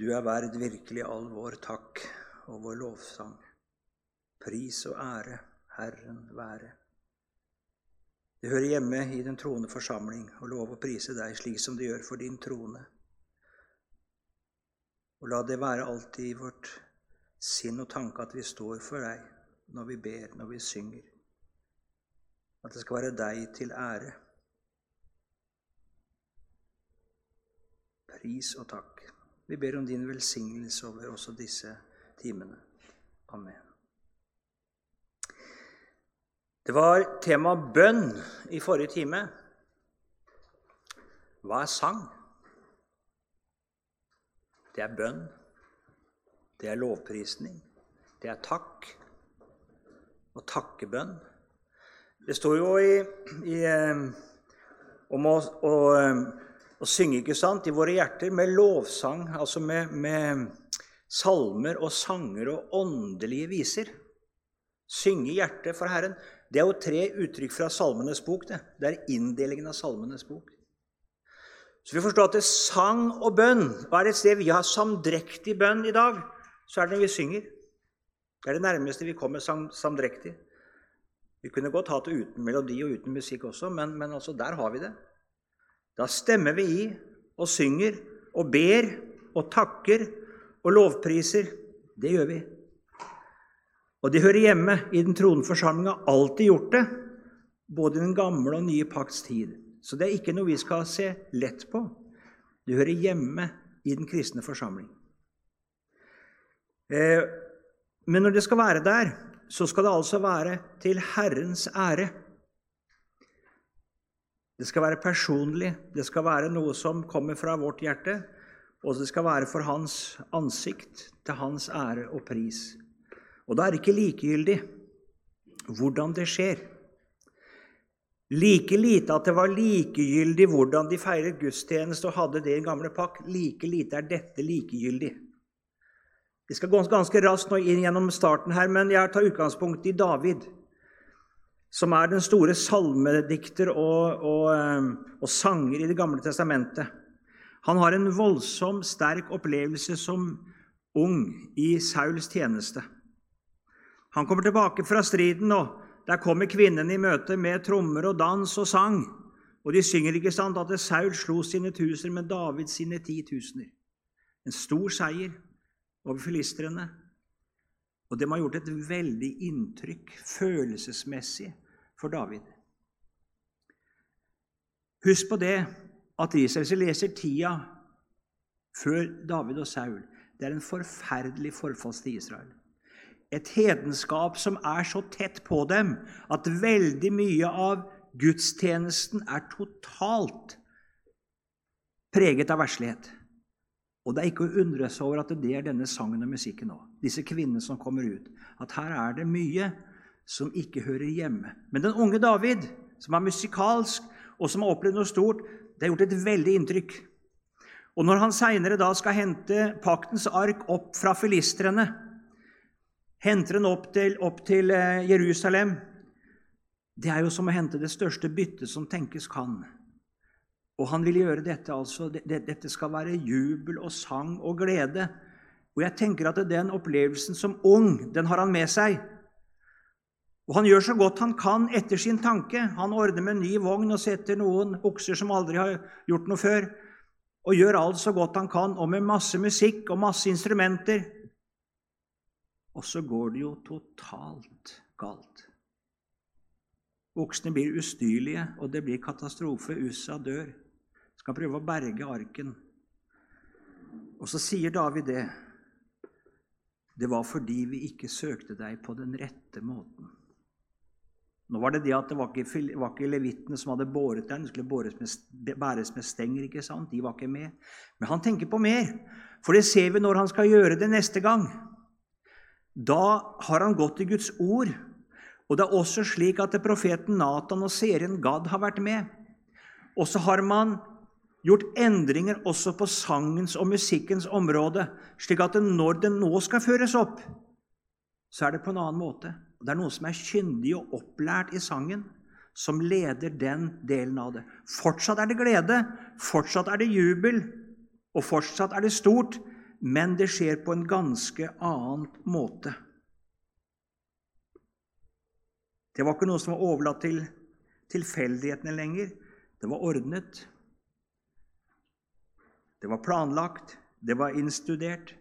Du er verd virkelig all vår takk og vår lovsang. Pris og ære Herren være. Det hører hjemme i den troende forsamling å love å prise deg slik som det gjør for din trone. Og la det være alltid i vårt sinn og tanke at vi står for deg når vi ber, når vi synger. At det skal være deg til ære. Pris og takk. Vi ber om din velsignelse over også disse timene. Amen. Det var tema bønn i forrige time. Hva er sang? Det er bønn. Det er lovprisning. Det er takk og takkebønn. Det står jo i, i, eh, om å, å, å, synge ikke sant, i våre hjerter med lovsang, altså med, med salmer og sanger og åndelige viser. Synge hjertet for Herren. Det er jo tre uttrykk fra Salmenes bok. Det, det er inndelingen av Salmenes bok. Så vi forstår at det er sang og bønn og er det et sted vi har samdrektig bønn i dag, så er det når vi synger. Det er det nærmeste vi kommer sam samdrektig. Vi kunne godt hatt det uten melodi og uten musikk også, men, men altså der har vi det. Da stemmer vi i og synger og ber og takker og lovpriser. Det gjør vi. Og det hører hjemme i den troende forsamling alltid gjort det, både i den gamle og nye pakts tid. Så det er ikke noe vi skal se lett på. Det hører hjemme i den kristne forsamling. Eh, men når det skal være der, så skal det altså være til Herrens ære. Det skal være personlig, det skal være noe som kommer fra vårt hjerte, og det skal være for Hans ansikt, til Hans ære og pris. Og da er det ikke likegyldig hvordan det skjer. Like lite at det var likegyldig hvordan de feiret gudstjeneste og hadde det i en gamle pakk, like lite er dette likegyldig. Vi skal gå ganske raskt nå inn gjennom starten her, men jeg tar utgangspunkt i David, som er den store salmedikter og, og, eh, og sanger i Det gamle testamentet. Han har en voldsom, sterk opplevelse som ung i Sauls tjeneste. Han kommer tilbake fra striden, og der kommer kvinnene i møte med trommer og dans og sang. Og de synger ikke sant at Saul slo sine tusener, men David sine titusener. En stor seier over filistrene. Og det må ha gjort et veldig inntrykk følelsesmessig for David. Husk på det at Israels leser tida før David og Saul, det er en forferdelig forfalls til Israel. Et hedenskap som er så tett på dem at veldig mye av gudstjenesten er totalt preget av verslighet. Og det er ikke å undre seg over at det er denne sangen og musikken nå. Disse kvinnene som kommer ut. At her er det mye som ikke hører hjemme. Men den unge David, som er musikalsk, og som har opplevd noe stort, det har gjort et veldig inntrykk. Og når han seinere skal hente paktens ark opp fra filistrene, henter den opp til, opp til eh, Jerusalem Det er jo som å hente det største byttet som tenkes kan. Og han vil gjøre dette altså, dette skal være jubel og sang og glede. Og jeg tenker at den opplevelsen som ung, den har han med seg. Og han gjør så godt han kan etter sin tanke. Han ordner med en ny vogn og setter noen okser som aldri har gjort noe før, og gjør alt så godt han kan, og med masse musikk og masse instrumenter. Og så går det jo totalt galt. Oksene blir ustyrlige, og det blir katastrofe. USA dør skal prøve å berge arken. Og så sier David det. Det var fordi vi ikke søkte deg på den rette måten. Nå var det det at det var ikke, var ikke levittene som hadde båret den. de skulle med, bæres med stenger. ikke sant? De var ikke med. Men han tenker på mer, for det ser vi når han skal gjøre det neste gang. Da har han gått til Guds ord. Og det er også slik at profeten Natan og serien Gad har vært med. Og så har man gjort endringer også på sangens og musikkens område, slik at når den nå skal føres opp, så er det på en annen måte. Det er noen som er kyndig og opplært i sangen, som leder den delen av det. Fortsatt er det glede, fortsatt er det jubel, og fortsatt er det stort, men det skjer på en ganske annen måte. Det var ikke noe som var overlatt til tilfeldighetene lenger. Det var ordnet. Det var planlagt. Det var innstudert.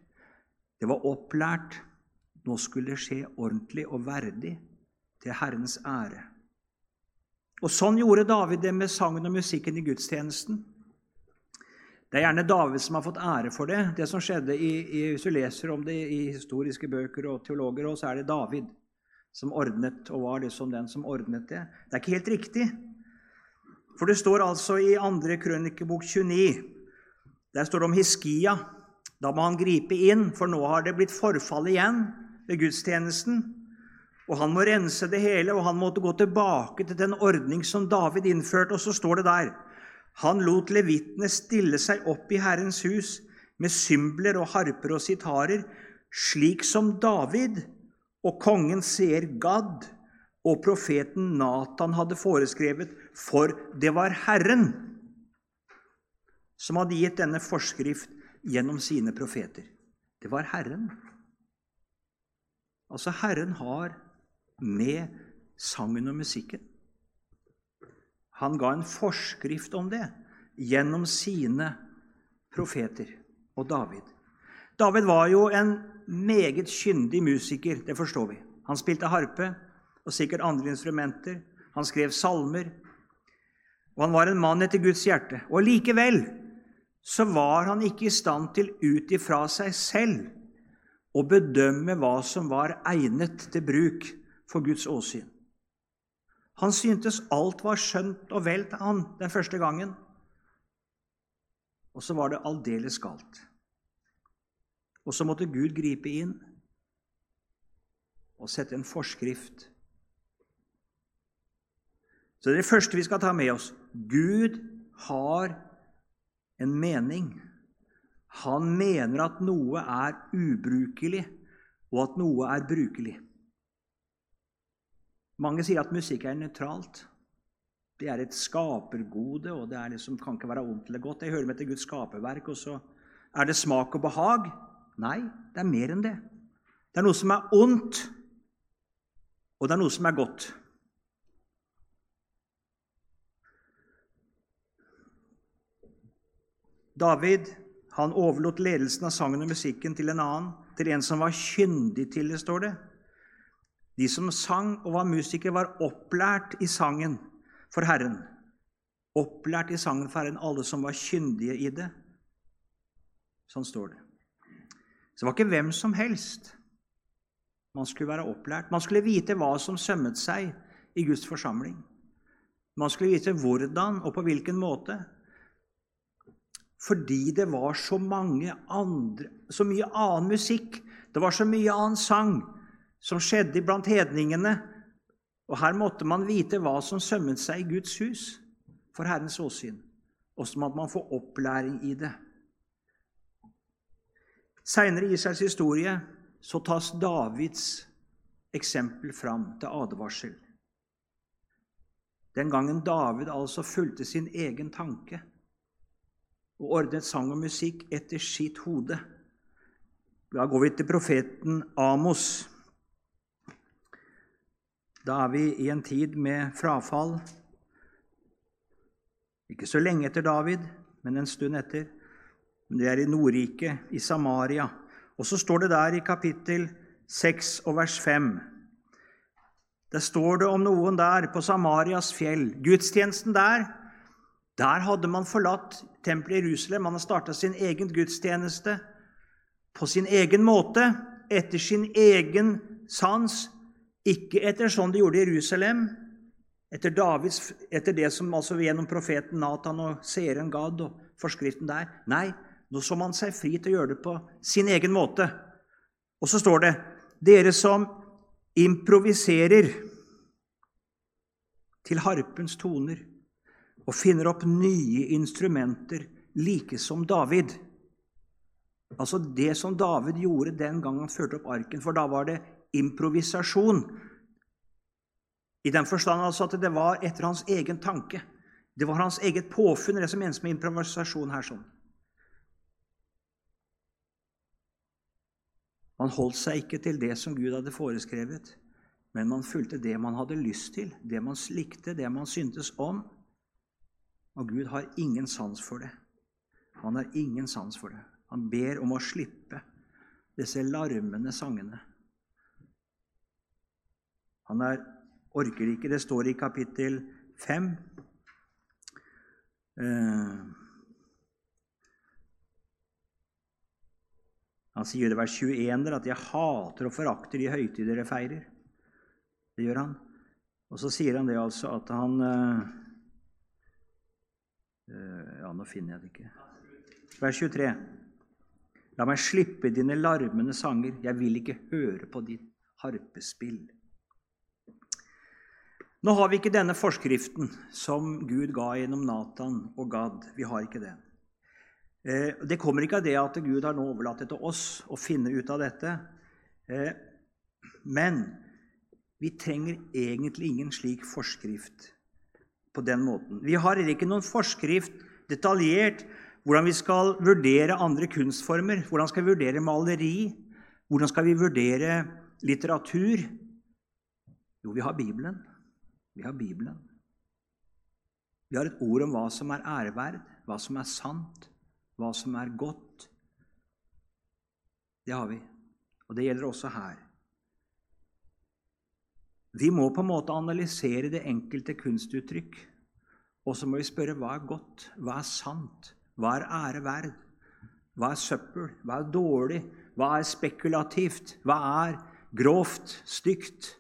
Det var opplært. Nå skulle det skje ordentlig og verdig til Herrens ære. Og Sånn gjorde David det med sangen og musikken i gudstjenesten. Det er gjerne David som har fått ære for det. Det som skjedde i, i, Hvis du leser om det i historiske bøker og teologer, så er det David som ordnet, og var liksom den som ordnet det. Det er ikke helt riktig. For det står altså i 2. krønikebok 29 Der står det om Hiskia. Da må han gripe inn, for nå har det blitt forfall igjen ved gudstjenesten. Og han må rense det hele, og han måtte gå tilbake til den ordning som David innførte. Og så står det der Han lot levitene stille seg opp i Herrens hus med symbler og harper og sitarer, slik som David og kongen ser Gad og profeten Natan hadde foreskrevet, for det var Herren som hadde gitt denne forskrift gjennom sine profeter. Det var Herren. Altså, Herren har med sangen og musikken Han ga en forskrift om det gjennom sine profeter og David. David var jo en meget kyndig musiker, det forstår vi. Han spilte harpe og sikkert andre instrumenter. Han skrev salmer. Og han var en mann etter Guds hjerte. Og likevel så var han ikke i stand til ut ifra seg selv å bedømme hva som var egnet til bruk for Guds åsyn. Han syntes alt var skjønt og vel til han den første gangen. Og så var det aldeles galt. Og så måtte Gud gripe inn og sette en forskrift. Så det er det første vi skal ta med oss. Gud har en mening. Han mener at noe er ubrukelig, og at noe er brukelig. Mange sier at musikk er nøytralt. Det er et skapergode, og det liksom, kan ikke være ondt eller godt. Jeg hører med til Guds skaperverk, og så er det smak og behag. Nei, det er mer enn det. Det er noe som er ondt, og det er noe som er godt. David han overlot ledelsen av sangen og musikken til en annen, til en som var kyndig til det, står det. De som sang og var musikere, var opplært i sangen for Herren. Opplært i sangen for Herren, alle som var kyndige i det. Sånn står det. Så det var ikke hvem som helst man skulle være opplært. Man skulle vite hva som sømmet seg i Guds forsamling. Man skulle vite hvordan og på hvilken måte. Fordi det var så mange andre, så mye annen musikk, det var så mye annen sang som skjedde blant hedningene. Og her måtte man vite hva som sømmet seg i Guds hus for Herrens åsyn. Og så måtte man få opplæring i det. Seinere i Israels historie så tas Davids eksempel fram til advarsel. Den gangen David altså fulgte sin egen tanke og ordnet sang og musikk etter sitt hode. Da går vi til profeten Amos. Da er vi i en tid med frafall. Ikke så lenge etter David, men en stund etter. Det er i Nordriket, i Samaria. Og så står det der i kapittel 6 og vers 5 Der står det om noen der på Samarias fjell. Gudstjenesten der, der hadde man forlatt tempelet i Jerusalem. Man hadde starta sin egen gudstjeneste på sin egen måte, etter sin egen sans. Ikke etter sånn de gjorde i Jerusalem, etter, Davids, etter det som altså gjennom profeten Nathan og seeren Gad og forskriften der. Nei, nå så man seg fri til å gjøre det på sin egen måte. Og så står det dere som improviserer til harpens toner og finner opp nye instrumenter, like som David. Altså det som David gjorde den gang han førte opp arken, for da var det improvisasjon. I den forstand altså at det var etter hans egen tanke. Det var hans eget påfunn, det som menes med improvisasjon her. sånn. Man holdt seg ikke til det som Gud hadde foreskrevet, men man fulgte det man hadde lyst til, det man likte, det man syntes om. Og Gud har ingen sans for det. Han har ingen sans for det. Han ber om å slippe disse larmende sangene. Han er, orker ikke Det står i kapittel 5. Eh, han sier i vers 21 der at 'jeg hater og forakter de høytider dere feirer'. Det gjør han. Og så sier han det altså at han eh, Ja, nå finner jeg det ikke. Vers 23. La meg slippe dine larmende sanger, jeg vil ikke høre på ditt harpespill. Nå har vi ikke denne forskriften som Gud ga gjennom Natan og Gad. Vi har ikke det. Eh, det kommer ikke av det at Gud har nå overlatt det til oss å finne ut av dette. Eh, men vi trenger egentlig ingen slik forskrift på den måten. Vi har ikke noen forskrift detaljert hvordan vi skal vurdere andre kunstformer. Hvordan skal vi vurdere maleri? Hvordan skal vi vurdere litteratur? Jo, vi har Bibelen. Vi har Bibelen. Vi har et ord om hva som er æreverd, hva som er sant, hva som er godt. Det har vi. Og det gjelder også her. Vi må på en måte analysere det enkelte kunstuttrykk. Og så må vi spørre hva er godt, hva er sant, hva er æreverd, hva er søppel, hva er dårlig, hva er spekulativt, hva er grovt, stygt,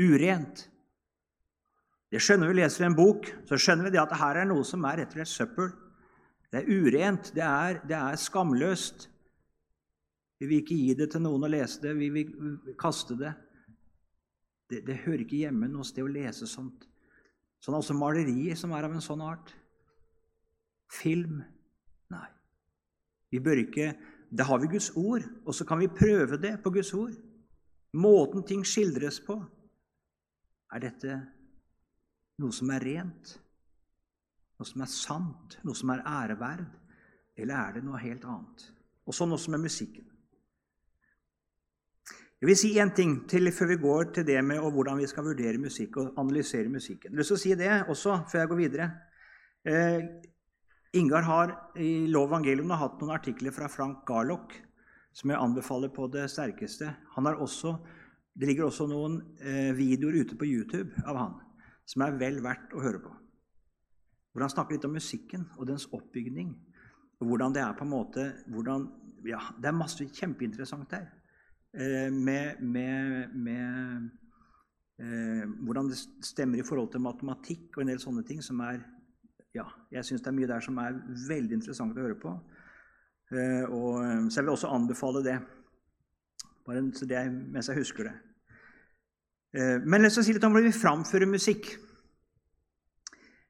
urent. Det skjønner vi leser en bok, så skjønner vi det at det her er noe som er rett og slett søppel. Det er urent, det er, det er skamløst. Vi vil ikke gi det til noen å lese det, vi vil kaste det. Det, det hører ikke hjemme noe sted å lese sånt. Sånn også malerier som er av en sånn art. Film Nei. Vi bør ikke Da har vi Guds ord, og så kan vi prøve det på Guds ord. Måten ting skildres på. Er dette noe som er rent, noe som er sant, noe som er æreverd, eller er det noe helt annet? Og sånn også med musikken. Jeg vil si én ting til før vi går til det med hvordan vi skal vurdere musikk og analysere musikken. Jeg å si det også før jeg går videre. Eh, Ingar har i Lov Evangelium hatt noen artikler fra Frank Garlock som jeg anbefaler på det sterkeste. Også, det ligger også noen eh, videoer ute på YouTube av han som er vel verdt å høre på. Hvor han snakker litt om musikken og dens oppbygning. Og hvordan det er på en måte hvordan, ja, Det er masse kjempeinteressant der. Eh, med, med, med eh, hvordan det stemmer i forhold til matematikk og en del sånne ting som er ja, Jeg syns det er mye der som er veldig interessant å høre på. Eh, og, så jeg vil også anbefale det. Bare så det mens jeg husker det. Men la oss si litt om hvordan vi framfører musikk.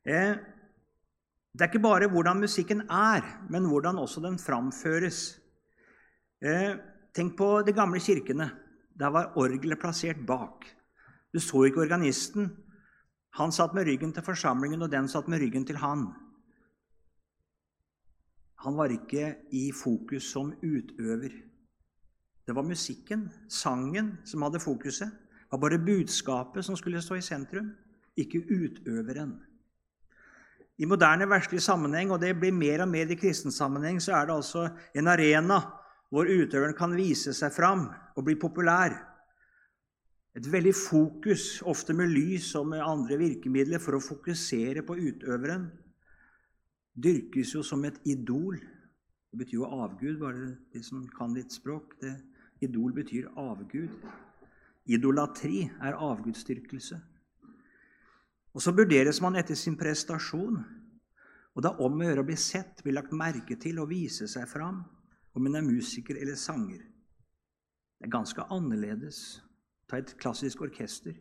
Det er ikke bare hvordan musikken er, men hvordan også den framføres. Tenk på de gamle kirkene. Der var orgelet plassert bak. Du så ikke organisten. Han satt med ryggen til forsamlingen, og den satt med ryggen til han. Han var ikke i fokus som utøver. Det var musikken, sangen, som hadde fokuset. Det var bare budskapet som skulle stå i sentrum, ikke utøveren. I moderne verdslig sammenheng, og det blir mer og mer i kristen sammenheng, så er det altså en arena hvor utøveren kan vise seg fram og bli populær. Et veldig fokus, ofte med lys og med andre virkemidler, for å fokusere på utøveren, dyrkes jo som et idol. Det betyr jo avgud, bare de som kan litt språk. Det, idol betyr avgud. Idolatri er avgudsdyrkelse. Og så vurderes man etter sin prestasjon. Og det er om å gjøre å bli sett, bli lagt merke til og vise seg fram, om en er musiker eller sanger. Det er ganske annerledes. Ta et klassisk orkester.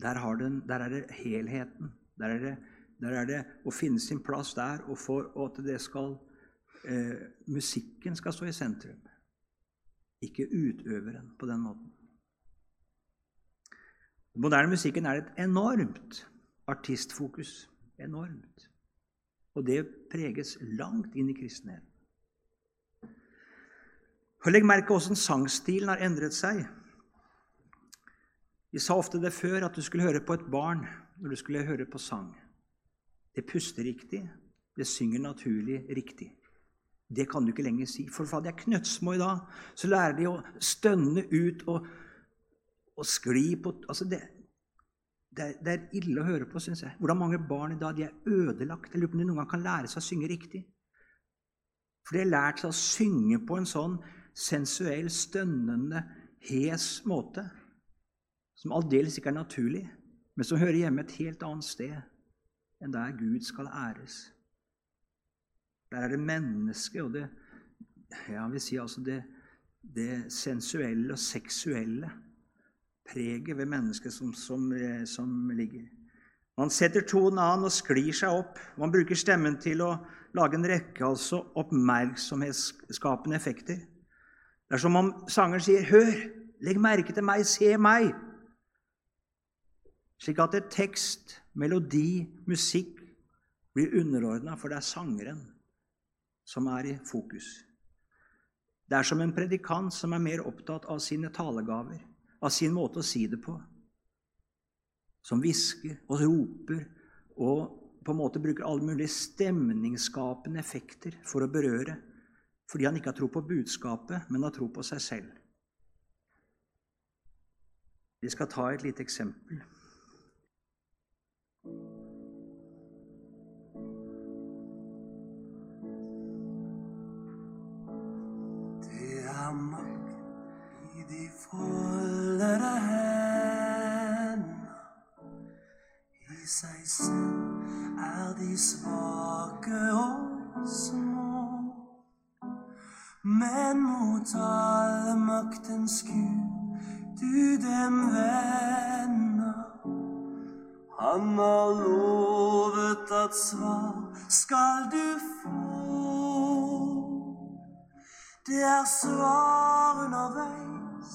Der, den, der er det helheten. Der er det, der er det, å finne sin plass der, og, for, og at skal eh, Musikken skal stå i sentrum, ikke utøveren på den måten. Den moderne musikken er et enormt artistfokus. Enormt. Og det preges langt inn i kristenheten. Og Legg merke hvordan sangstilen har endret seg. Vi sa ofte det før, at du skulle høre på et barn når du skulle høre på sang. Det puster riktig, det synger naturlig riktig. Det kan du ikke lenger si. For fra de er knøttsmå i dag, så lærer de å stønne ut og, og skli på altså det, det, er, det, er, ille å høre på, syns jeg. Hvordan mange barn i dag de er ødelagt. Jeg lurer på om de noen gang kan lære seg å synge riktig. For de har lært seg å synge på en sånn sensuell, stønnende, hes måte. Som aldeles ikke er naturlig, men som hører hjemme et helt annet sted enn der Gud skal æres. Der er det mennesket og det ja, vil si altså det, det sensuelle og seksuelle preget ved mennesket som, som, eh, som ligger. Man setter tonen an og sklir seg opp. Man bruker stemmen til å lage en rekke altså oppmerksomhetsskapende effekter. Det er som om sangeren sier, 'Hør! Legg merke til meg! Se meg!' Slik at det tekst, melodi, musikk blir underordna, for det er sangeren som er i fokus. Det er som en predikant som er mer opptatt av sine talegaver av sin måte å si det på. Som hvisker og roper og på en måte bruker alle mulige stemningsskapende effekter for å berøre. Fordi han ikke har tro på budskapet, men har tro på seg selv. Vi skal ta et lite eksempel. Det er makt i de foldede hender. I seg selv er de svake og små. Men mot alle maktens Gud du dem vender. Han har lovet at svar skal du få. Det er svar underveis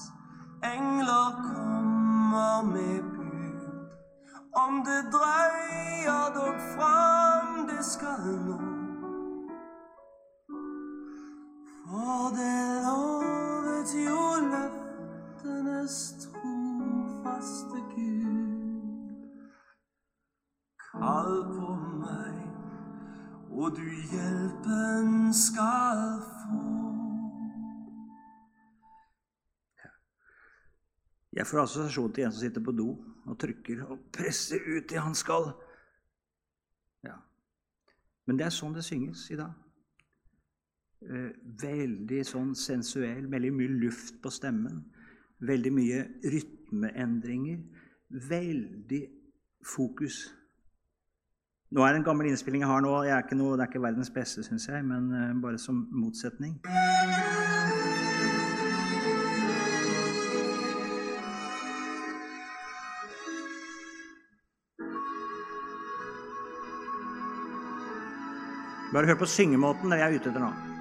Engler kommer med bud. Om det drøyer dog fram, det skal nå. For det lovet jo løftenes trofaste Gud. Kall på meg, og du hjelpen skal få. Jeg får assosiasjon til en som sitter på do og trykker og presser ut det han skal. Ja. Men det er sånn det synges i dag. Eh, veldig sånn sensuell, veldig mye luft på stemmen. Veldig mye rytmeendringer. Veldig fokus. Nå er det en gammel innspilling jeg har nå. Jeg er noe, det er ikke verdens beste, syns jeg, men eh, bare som motsetning. Bare hør på syngemåten når jeg er ute etter nå.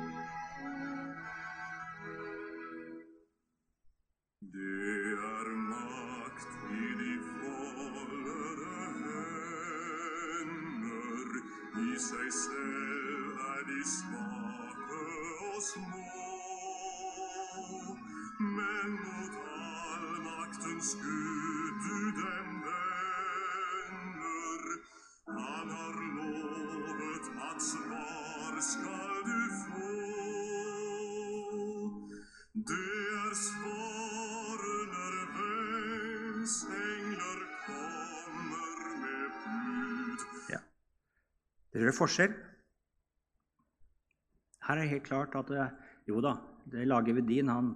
Dere hører forskjell? Her er det helt klart at det, jo da, det lager Vedin han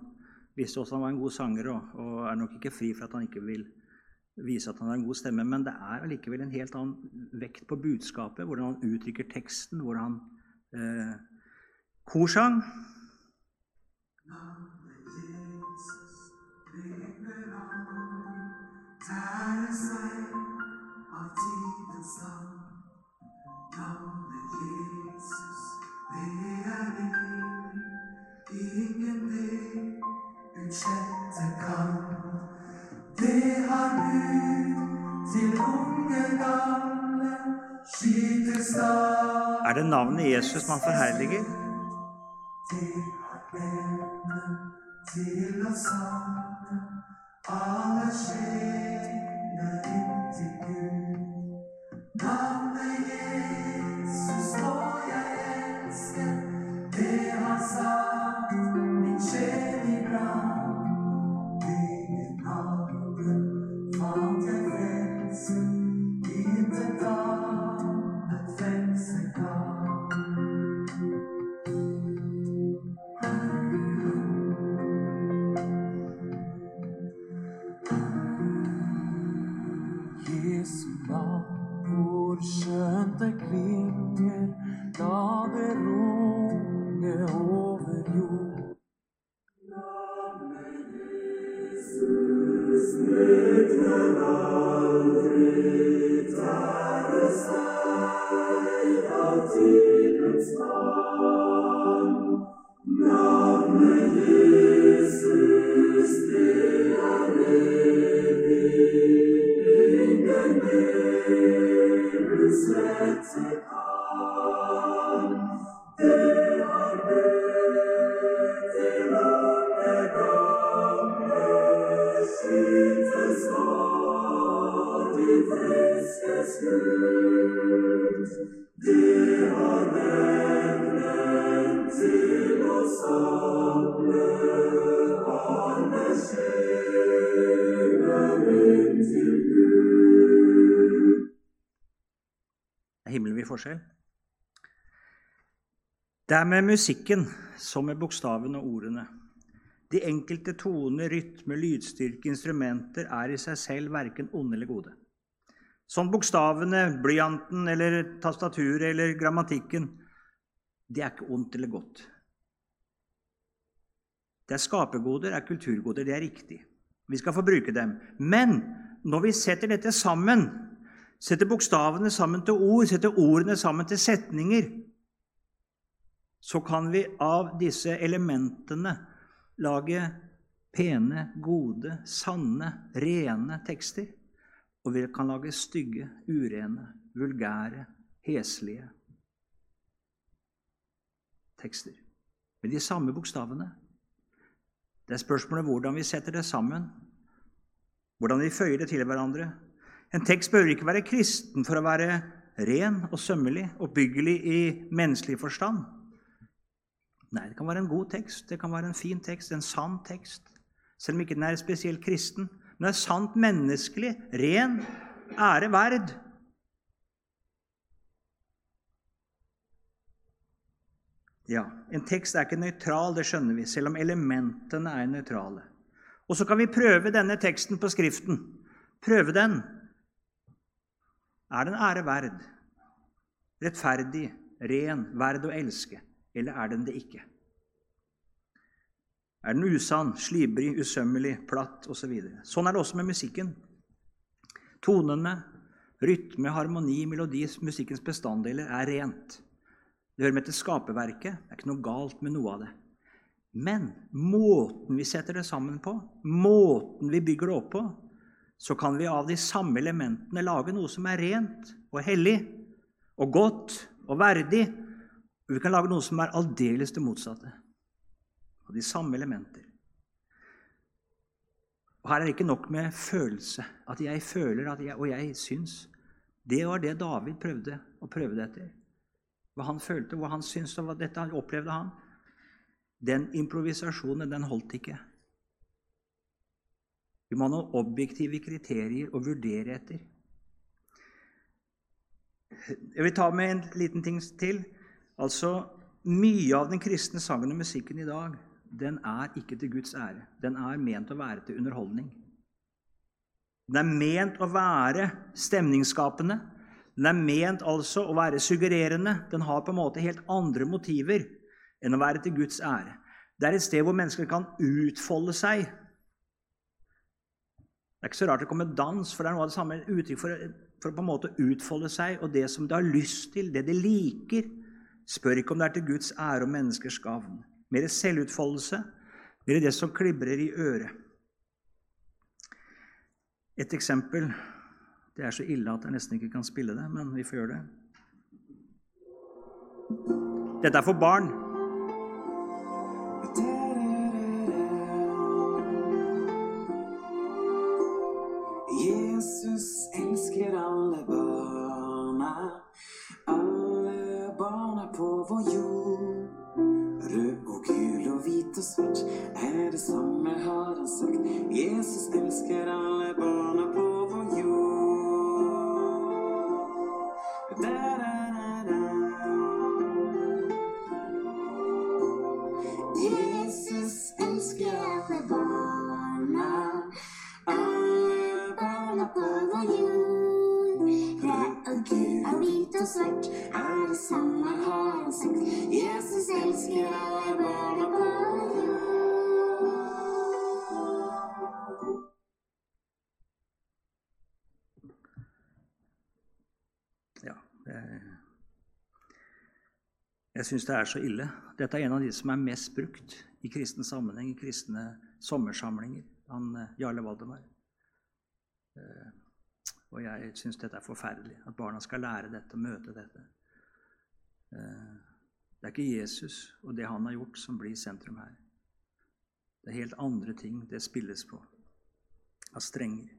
visste også han var en god sanger og, og, er nok ikke fri for at han ikke vil vise at han har en god stemme, men det er allikevel en helt annen vekt på budskapet, hvordan han uttrykker teksten, hvordan han eh, Korsang. Tære seg av tidens dag. Navnet Jesus, det er evig. Ingen det utslette kan. Det har du til unge, gamle, skytes Er det navnet Jesus man forherliger? Det har evne til å samle alle sjeler inn Gud. Navnet Jesus må jeg elske, det han sagt Det musikken som med bokstavene og ordene. De enkelte toner, rytme, lydstyrke, instrumenter er i seg selv verken onde eller gode. Som bokstavene, blyanten eller tastaturet eller grammatikken, det er ikke ondt eller godt. Det er skapergoder, er kulturgoder. Det er riktig. Vi skal få bruke dem. Men når vi setter dette sammen, setter bokstavene sammen til ord, setter ordene sammen til setninger, så kan vi av disse elementene lage pene, gode, sanne, rene tekster. Og vi kan lage stygge, urene, vulgære, heslige tekster. Med de samme bokstavene. Det er spørsmålet hvordan vi setter det sammen. Hvordan vi føyer det til hverandre. En tekst behøver ikke være kristen for å være ren og sømmelig, oppbyggelig i menneskelig forstand. Nei, det kan være en god tekst, det kan være en fin tekst, en sann tekst. Selv om ikke den er spesielt kristen. Men den er sant menneskelig, ren, ære verd. Ja, En tekst er ikke nøytral, det skjønner vi, selv om elementene er nøytrale. Og så kan vi prøve denne teksten på Skriften. Prøve den. Er den ære verd? Rettferdig, ren, verd å elske? Eller er den det ikke? Er den usann, slibrig, usømmelig, platt osv.? Så sånn er det også med musikken. Tonene, rytme, harmoni, melodi, musikkens bestanddeler er rent. Det hører med til skaperverket. Det er ikke noe galt med noe av det. Men måten vi setter det sammen på, måten vi bygger det opp på, så kan vi av de samme elementene lage noe som er rent og hellig og godt og verdig. Og vi kan lage noe som er aldeles det motsatte. Av de samme elementer. Og Her er det ikke nok med følelse, at jeg føler at jeg, og jeg syns. Det var det David prøvde å prøve det etter. Hva han følte, hva han syntes, og hva dette opplevde han. Den improvisasjonen, den holdt ikke. Vi må ha noen objektive kriterier å vurdere etter. Jeg vil ta med en liten ting til. Altså, Mye av den kristne sangen og musikken i dag den er ikke til Guds ære. Den er ment å være til underholdning. Den er ment å være stemningsskapende. Den er ment altså å være suggererende. Den har på en måte helt andre motiver enn å være til Guds ære. Det er et sted hvor mennesker kan utfolde seg. Det er ikke så rart det kommer dans, for det er noe av det samme uttrykk for, for å på en måte utfolde seg. Og det som de har lyst til, det de liker, spør ikke om det er til Guds ære og menneskers gavn. Mer selvutfoldelse, mer det som klibrer i øret. Et eksempel Det er så ille at jeg nesten ikke kan spille det, men vi får gjøre det. Dette er for barn. Svart er det samme, har han sagt. Jesus elsker alle barna jeg syns det er så ille. Dette er en av de som er mest brukt i kristen sammenheng, i kristne sommersamlinger. Han eh, Jarle Valdemar. Eh, Og jeg syns dette er forferdelig. At barna skal lære dette og møte dette. Eh, Det er ikke Jesus og det han har gjort, som blir sentrum her. Det er helt andre ting det spilles på av strenger.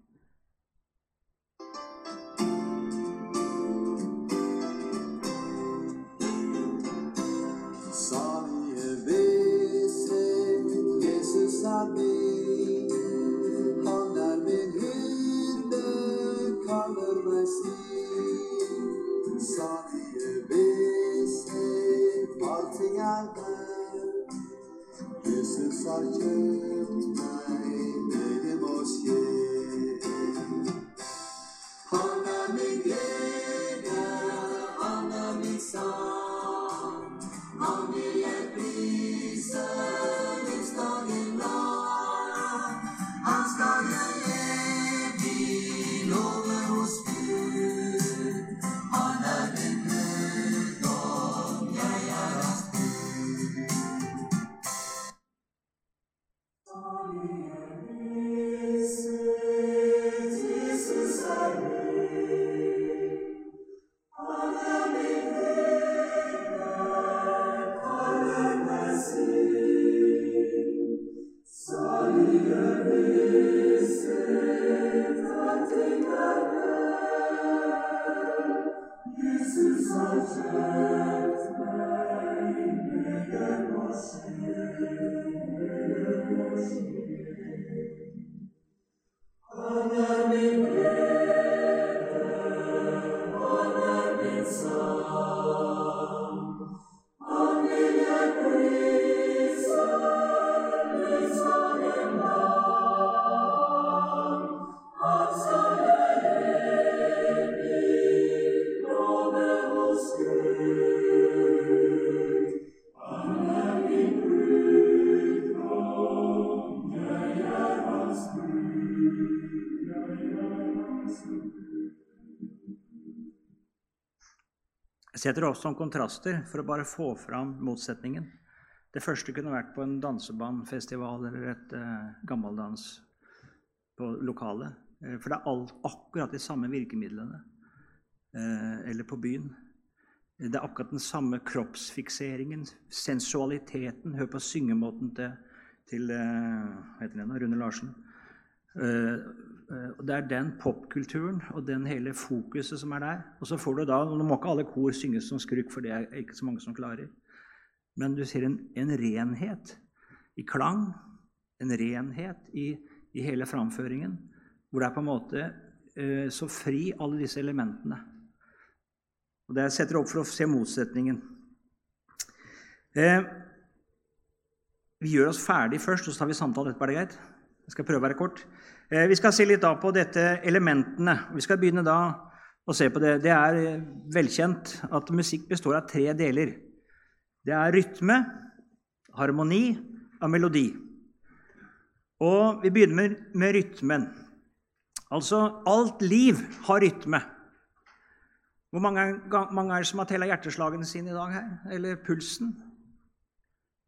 Setter opp som kontraster for å bare få fram motsetningen. Det første kunne vært på en dansebandfestival eller et uh, gammeldans på lokalet. Eh, for det er alt, akkurat de samme virkemidlene. Uh, eller på byen. Det er akkurat den samme kroppsfikseringen, sensualiteten. Hør på syngemåten til, til uh. Rune Larsen. Eh, eh, og Det er den popkulturen og den hele fokuset som er der. Og så får du da, Nå må ikke alle kor synges som skrukk, for det er ikke så mange som klarer. Men du ser en, en renhet i klang, en renhet i, i hele framføringen, hvor det er på en måte eh, så fri, alle disse elementene. Og Det setter opp for å se motsetningen. Eh, vi gjør oss ferdig først, og så tar vi samtale etterpå. Er det greit? Jeg skal prøve å være kort. Eh, vi skal se litt da på dette elementene. Vi skal begynne da å se på det. Det er eh, velkjent at musikk består av tre deler. Det er rytme, harmoni og melodi. Og vi begynner med, rytmen. Altså, alt liv har rytme. Hvor mange, mange er det som har tella hjerteslagene sine i dag her? Eller pulsen?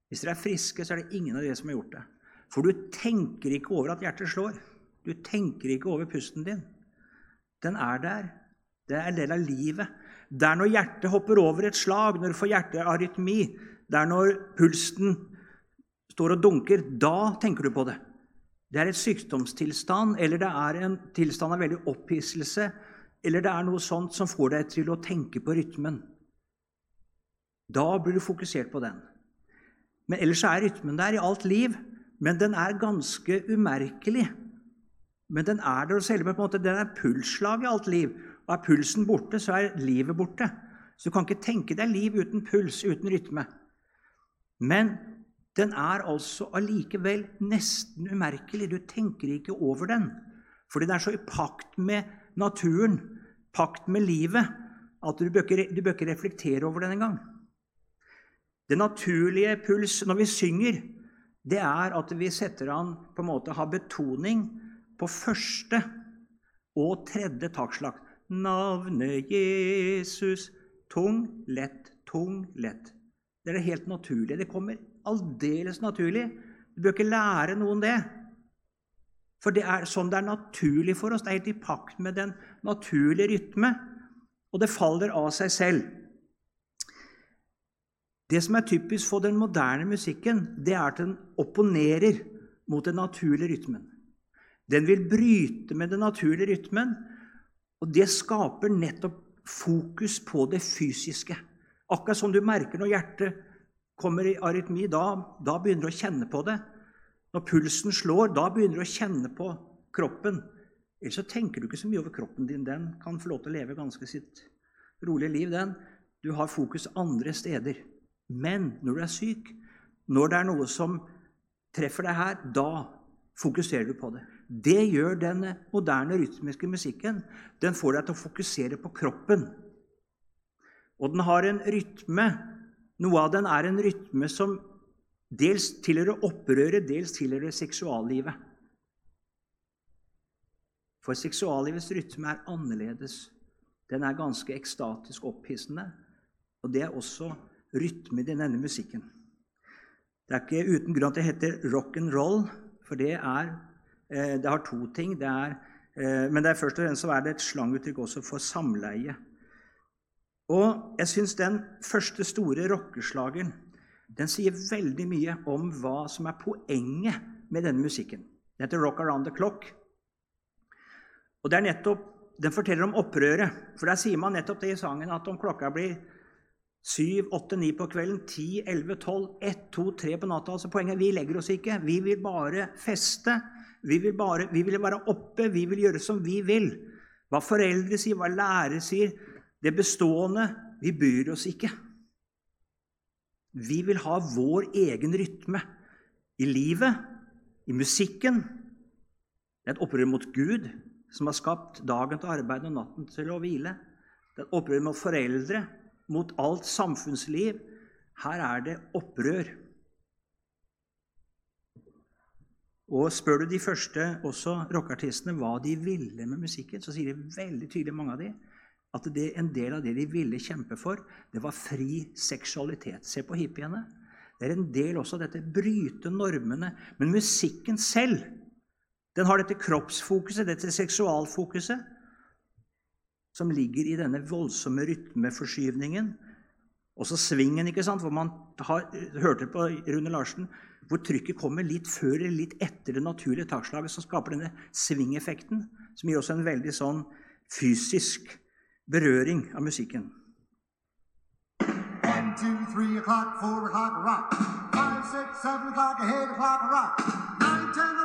Hvis dere er friske, så er det ingen av dere som har gjort det. For du tenker ikke over at hjertet slår. Du tenker ikke over pusten din. Den er der. Det er en del av livet. Det er når hjertet hopper over et slag, når du får hjertearytmi. Det er når pulsen står og dunker, da tenker du på det. Det er et sykdomstilstand, eller det er en tilstand av veldig opphisselse, eller det er noe sånt som får deg til å tenke på rytmen. Da blir du fokusert på den. Men ellers er rytmen der i alt liv, men den er ganske umerkelig. Men den er der hos hele på en måte, Den er pulsslag i alt liv. Og er pulsen borte, så er livet borte. Så du kan ikke tenke deg liv uten puls, uten rytme. Men den er altså allikevel nesten umerkelig. Du tenker ikke over den. Fordi den er så i pakt med naturen, pakt med livet, at du bør ikke, du bør ikke reflektere over den engang. Den naturlige puls når vi synger, det er at vi setter an på en måte har betoning på første og tredje taktslag. Navnet Jesus. Tung, lett, tung, lett. Det er det helt naturlige. Det kommer aldeles naturlig. Du bør ikke lære noen det. For det er sånn det er naturlig for oss. Det er helt i pakt med den naturlige rytme. Og det faller av seg selv. Det som er typisk for den moderne musikken, det er at den opponerer mot den naturlige rytmen. Den vil bryte med den naturlige rytmen, og det skaper nettopp fokus på det fysiske. Akkurat som du merker når hjertet kommer i arytmi, da, da begynner du å kjenne på det. Når pulsen slår, da begynner du å kjenne på kroppen. Ellers så tenker du ikke så mye over kroppen din. Den kan få lov til å leve ganske sitt rolige liv. den. Du har fokus andre steder. Men når du er syk, når det er noe som treffer deg her, da fokuserer du på det. Det gjør den moderne rytmiske musikken. Den får deg til å fokusere på kroppen. Og den har en rytme noe av den er en rytme som dels tilhører opprøret, dels tilhører seksuallivet. For seksuallivets rytme er annerledes. Den er ganske ekstatisk opphissende. Og det er også rytmen i denne musikken. Det er ikke uten grunn at det heter rock and roll, for det, er, det har to ting. Det er, eh, men det er først og fremst så er det et slanguttrykk også for samleie. Og jeg syns den første store rockeslageren den sier veldig mye om hva som er poenget med denne musikken. Den heter 'Rock Around the Clock'. Og det er nettopp, Den forteller om opprøret. For der sier man nettopp det i sangen at om klokka blir 7, 8, 9 på kvelden, 10, 11, 12, 1, 2, 3 på natta altså Poenget vi legger oss ikke. Vi vil bare feste. Vi vil, bare, vi vil være oppe. Vi vil gjøre som vi vil. Hva foreldre sier, hva lærere sier, det bestående vi bryr oss ikke. Vi vil ha vår egen rytme i livet, i musikken. Det er et opprør mot Gud, som har skapt dagen til arbeid og natten til å hvile. Det er et opprør mot foreldre, mot alt samfunnsliv. Her er det opprør. Og Spør du de første også rockeartistene hva de ville med musikken, så sier de veldig tydelig, mange av de, at det, en del av det de ville kjempe for, det var fri seksualitet. Se på hippiene. Det er en del også av dette bryte normene. Men musikken selv den har dette kroppsfokuset, dette seksualfokuset, som ligger i denne voldsomme rytmeforskyvningen. Også svingen, ikke sant? hvor man har, hørte på Rune Larsen, hvor trykket kommer litt før eller litt etter det naturlige takslaget, som skaper denne svingeffekten, som gir også en veldig sånn fysisk berøring av musikken. One, two, three o'clock, four o'clock, rock. Five, six, seven o'clock, eight o'clock, rock. Nine, ten,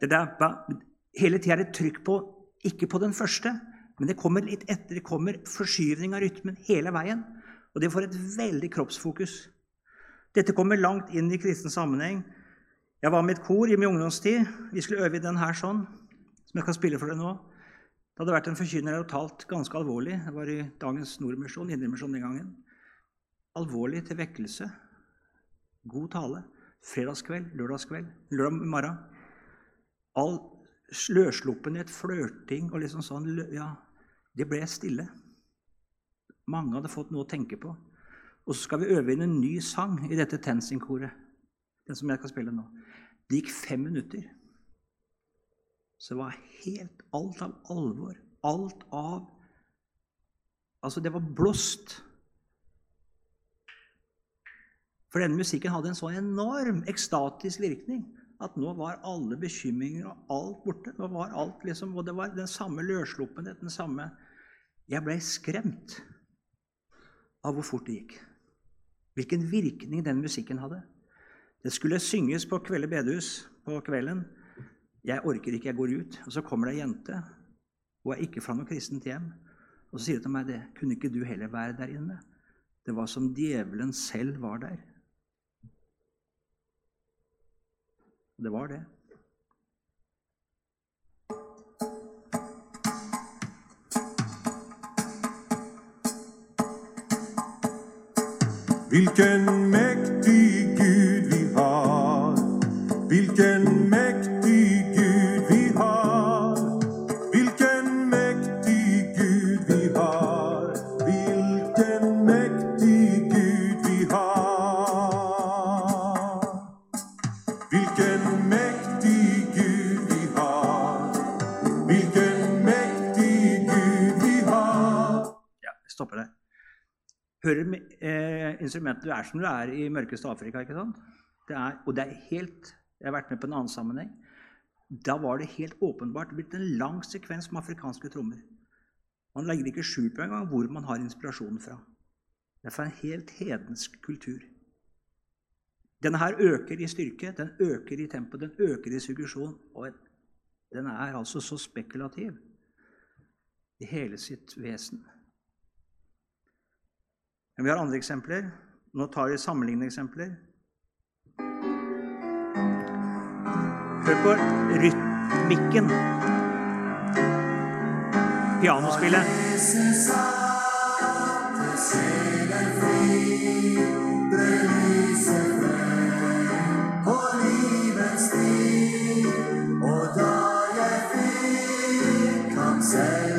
det der, hele tida er det trykk på ikke på den første, men det kommer litt etter. Det kommer forskyvning av rytmen hele veien. Og det får et veldig kroppsfokus. Dette kommer langt inn i kristen sammenheng. Jeg var med et kor i min ungdomstid. Vi skulle øve i den her sånn, som jeg kan spille for deg nå. Det hadde vært en forkynner og talt ganske alvorlig. Det var i dagens Nordmisjon, Indremisjon den gangen. Alvorlig til vekkelse. God tale. Fredagskveld, lørdagskveld, lørdag morgen all løssluppenhet, flørting og liksom sånn ja, Det ble stille. Mange hadde fått noe å tenke på. Og så skal vi øve inn en ny sang i dette TenSing-koret. Den som jeg skal spille nå. Det gikk fem minutter. Så det var helt alt av alvor. Alt av Altså, det var blåst. For denne musikken hadde en så enorm ekstatisk virkning at nå var alle bekymringer og alt borte. Nå var alt liksom, Og det var den samme løssluppenhet, den samme Jeg ble skremt av hvor fort det gikk. Hvilken virkning den musikken hadde. Det skulle synges på Kvelde bedehus på kvelden. Jeg orker ikke, jeg går ut. Og så kommer det ei jente. Hun er ikke fra noe kristent hjem. Og så sier hun til meg det. Kunne ikke du heller være der inne? Det var som djevelen selv var der. Det var det. Hvilken mektig Hører med, eh, instrumentet Du er som du er i mørkeste Afrika. ikke sant? Det er, og det er helt Jeg har vært med på en annen sammenheng. Da var det helt åpenbart blitt en lang sekvens med afrikanske trommer. Man legger ikke skjul på engang hvor man har inspirasjonen fra. Det er fra en helt hedensk kultur. Denne her øker i styrke, den øker i tempo, den øker i suggesjon. Og den er altså så spekulativ i hele sitt vesen. Men vi har andre eksempler. Nå tar vi sammenlignende eksempler. Hør på rytmikken. Pianospillet. Så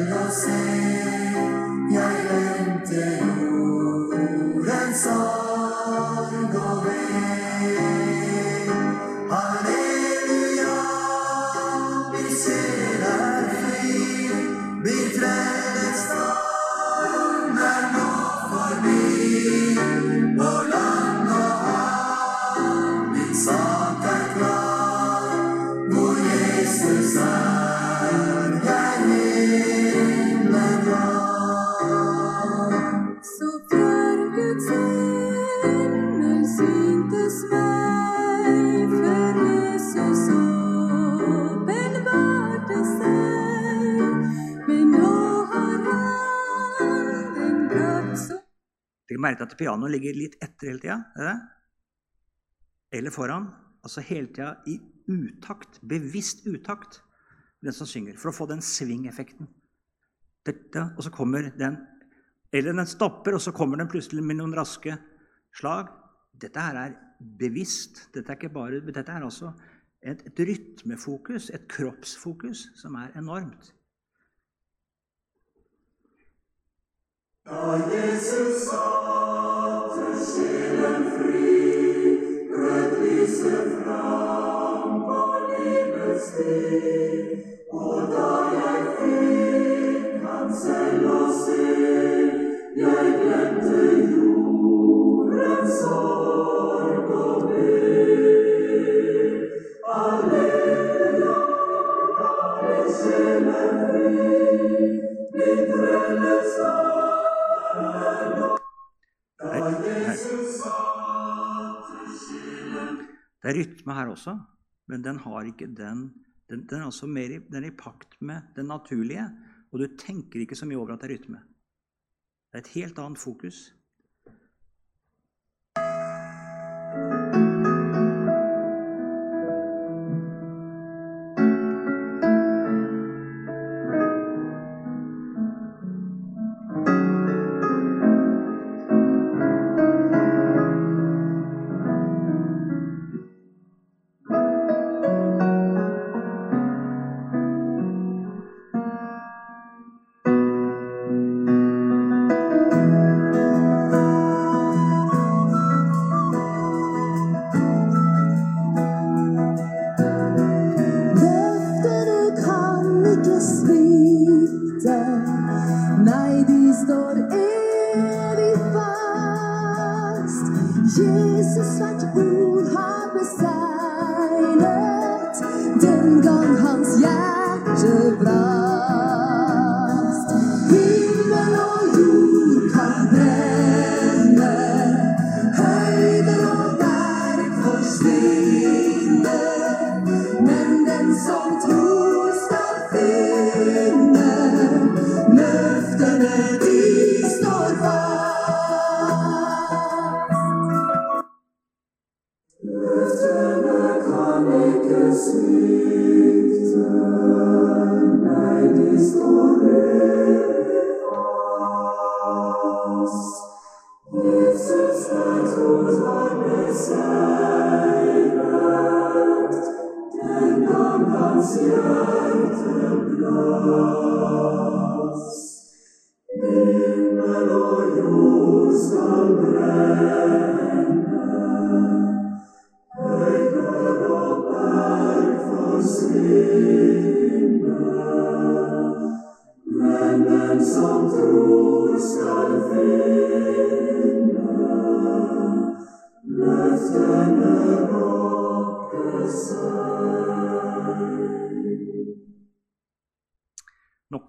merke at pianoet ligger litt etter hele tida. er? Eller foran. Altså hele tida i utakt. Bevisst utakt. Den som synger. For å få den svingeffekten. Og så kommer den Eller den stopper, og så kommer den plutselig med noen raske slag. Dette her er bevisst. Dette er ikke bare, dette er altså et, et rytmefokus, et kroppsfokus, som er enormt. Da Jesus satte sjelen fri, brøt lyset fram på livets sti. Og da jeg fikk ham selv å se, jeg glemte jordens sorg og nød. Alleluia, da er sjelen fri, min frelser. Det er rytme her også, men den har ikke den Den, den er altså mer den er i pakt med det naturlige, og du tenker ikke så mye over at det er rytme. Det er et helt annet fokus.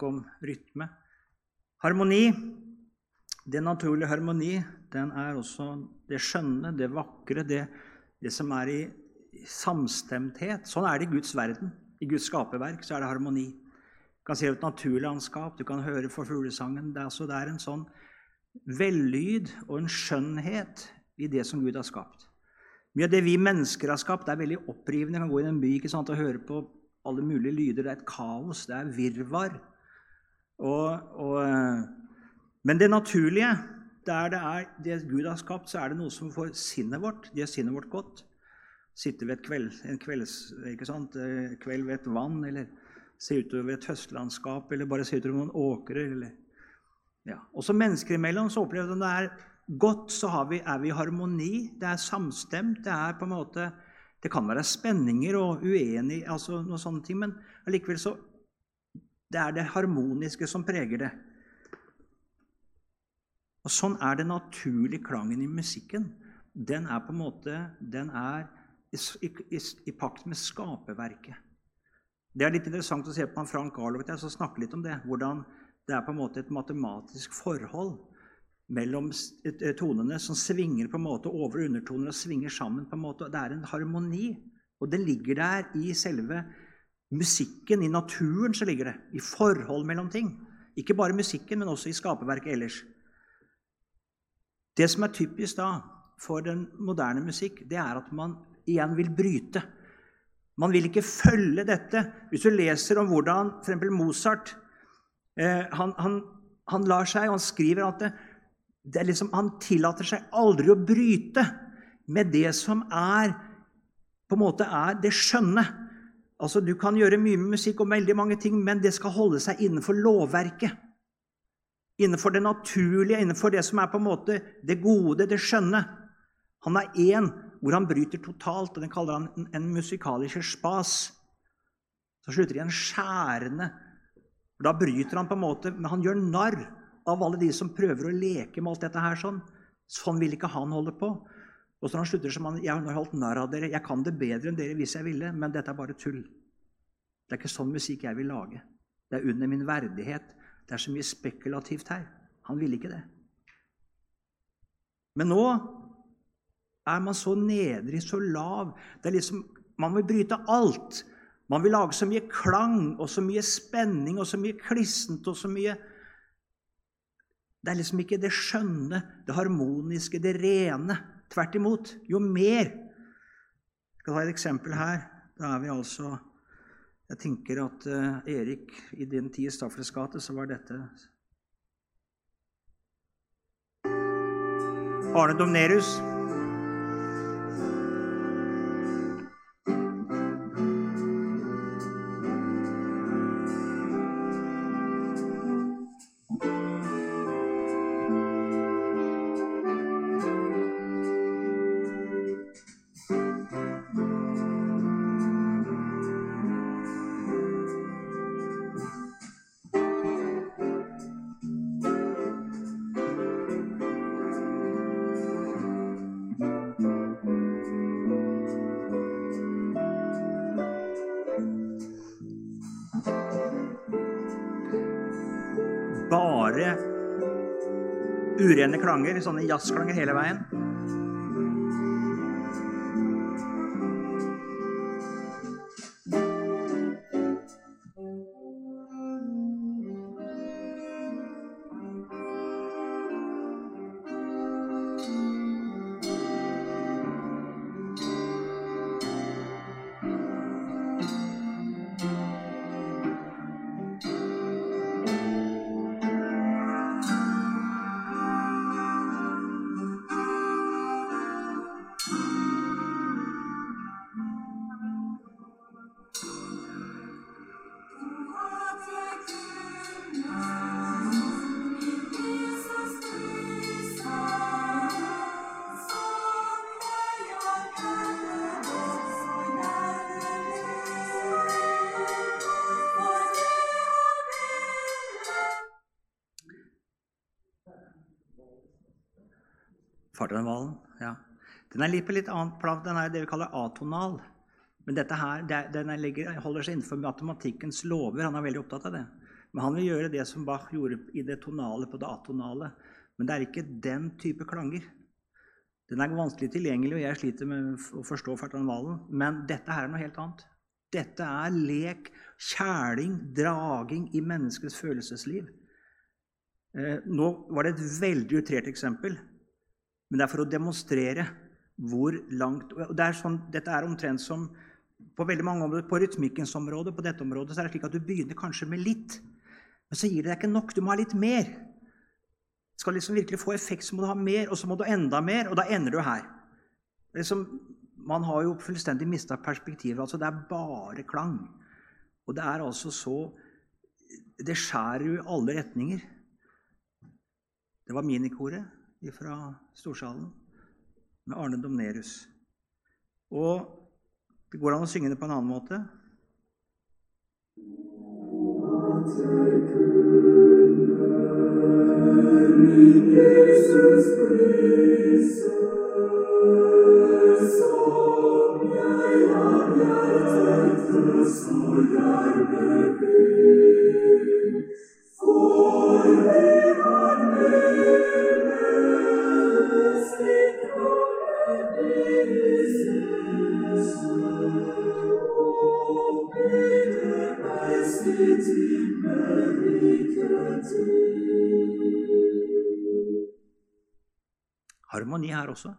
Om rytme. Harmoni, den naturlige harmoni, den er også det skjønne, det vakre, det, det som er i samstemthet. Sånn er det i Guds verden. I Guds skaperverk så er det harmoni. Du kan se et naturlandskap, du kan høre for fuglesangen. Det er, altså, det er en sånn vellyd og en skjønnhet i det som Gud har skapt. Mye av det vi mennesker har skapt, det er veldig opprivende. Jeg kan gå inn i en by ikke sant, og høre på alle mulige lyder. Det er et kaos, det er virvar. Og, og, eh, men det naturlige, der det er det Gud har skapt, så er det noe som får sinnet vårt. Gjør sinnet vårt godt. Sitte ved et kveld, en kvelds, ikke sant, eh, kveld ved et vann, eller se utover et høstlandskap, eller bare se utover noen åkrer. Eller, ja. Også mennesker imellom så opplever vi at det er godt, så vi, er vi i harmoni. Det er samstemt. Det er på en måte, det kan være spenninger og uenig, altså noen sånne ting, men allikevel så det er det harmoniske som preger det. Og Sånn er det naturlige klangen i musikken. Den er på en måte den er i, i, i pakt med skaperverket. Det er litt interessant å se på han Frank Garlow som snakke litt om det. Hvordan det er på en måte et matematisk forhold mellom tonene som svinger på en måte over- og undertoner og svinger sammen. på en måte. Det er en harmoni, og det ligger der i selve musikken, i naturen, så ligger det. I forhold mellom ting. Ikke bare musikken, men også i skaperverket ellers. Det som er typisk da for den moderne musikk, det er at man igjen vil bryte. Man vil ikke følge dette. Hvis du leser om hvordan f.eks. Mozart eh, han, han, han, lar seg, han skriver at det, det liksom, han tillater seg aldri å bryte med det som er på en måte er det skjønne. Altså, Du kan gjøre mye med musikk og veldig mange ting, men det skal holde seg innenfor lovverket. Innenfor det naturlige, innenfor det som er på en måte det gode, det skjønne. Han er én hvor han bryter totalt, og den kaller han en, en musikalisk spas. Så slutter de en skjærende Da bryter han på en måte, men han gjør narr av alle de som prøver å leke med alt dette her. Sånn Sånn vil ikke han holde på. Og så når han slutter som han, jeg har holdt narr av dere, jeg kan det bedre enn dere hvis jeg ville, men dette er bare tull. Det er ikke sånn musikk jeg vil lage. Det er under min verdighet. Det er så mye spekulativt her. Han ville ikke det. Men nå er man så nedrig, så lav. Det er liksom, Man vil bryte alt. Man vil lage så mye klang og så mye spenning og så mye klissent og så mye Det er liksom ikke det skjønne, det harmoniske, det rene. Tvert imot. Jo mer Jeg skal ta et eksempel her. Da er vi altså Jeg tenker at uh, Erik, i din tid i Staffels gate, så var dette Arne Domnerus. Urene klanger, sånne jazzklanger hele veien. Den er litt på litt annet plan. Den er det vi kaller atonal. Men dette her, er- den er, ligger, holder seg innenfor matematikkens lover. Han er veldig opptatt av det. Men han vil gjøre det som Bach gjorde i det tonale på det atonale. Men det er ikke den type klanger. Den er vanskelig tilgjengelig, og jeg sliter med å forstå fartøyvalen. Men dette her er noe helt annet. Dette er lek, kjæling, draging i menneskets følelsesliv. Eh, nå var det et veldig utrert eksempel. Men det er for å demonstrere hvor langt og det er sånn, Dette er omtrent som på veldig mange områder. På rytmikkens område, på dette området, så er det slik at du begynner kanskje med litt. Men så gir det deg ikke nok. Du må ha litt mer. Skal liksom virkelig få effekt, så må du ha mer, og så må du ha enda mer, og da ender du her. Er Liksom, man har jo fullstendig mista perspektivet. Altså, det er bare klang. Og det er altså så Det skjærer jo i alle retninger. Det var minikoret fra Storsalen med Arne Domnerus. Og det går an å synge det på en annen måte. Jesus prises, Harmoni her også.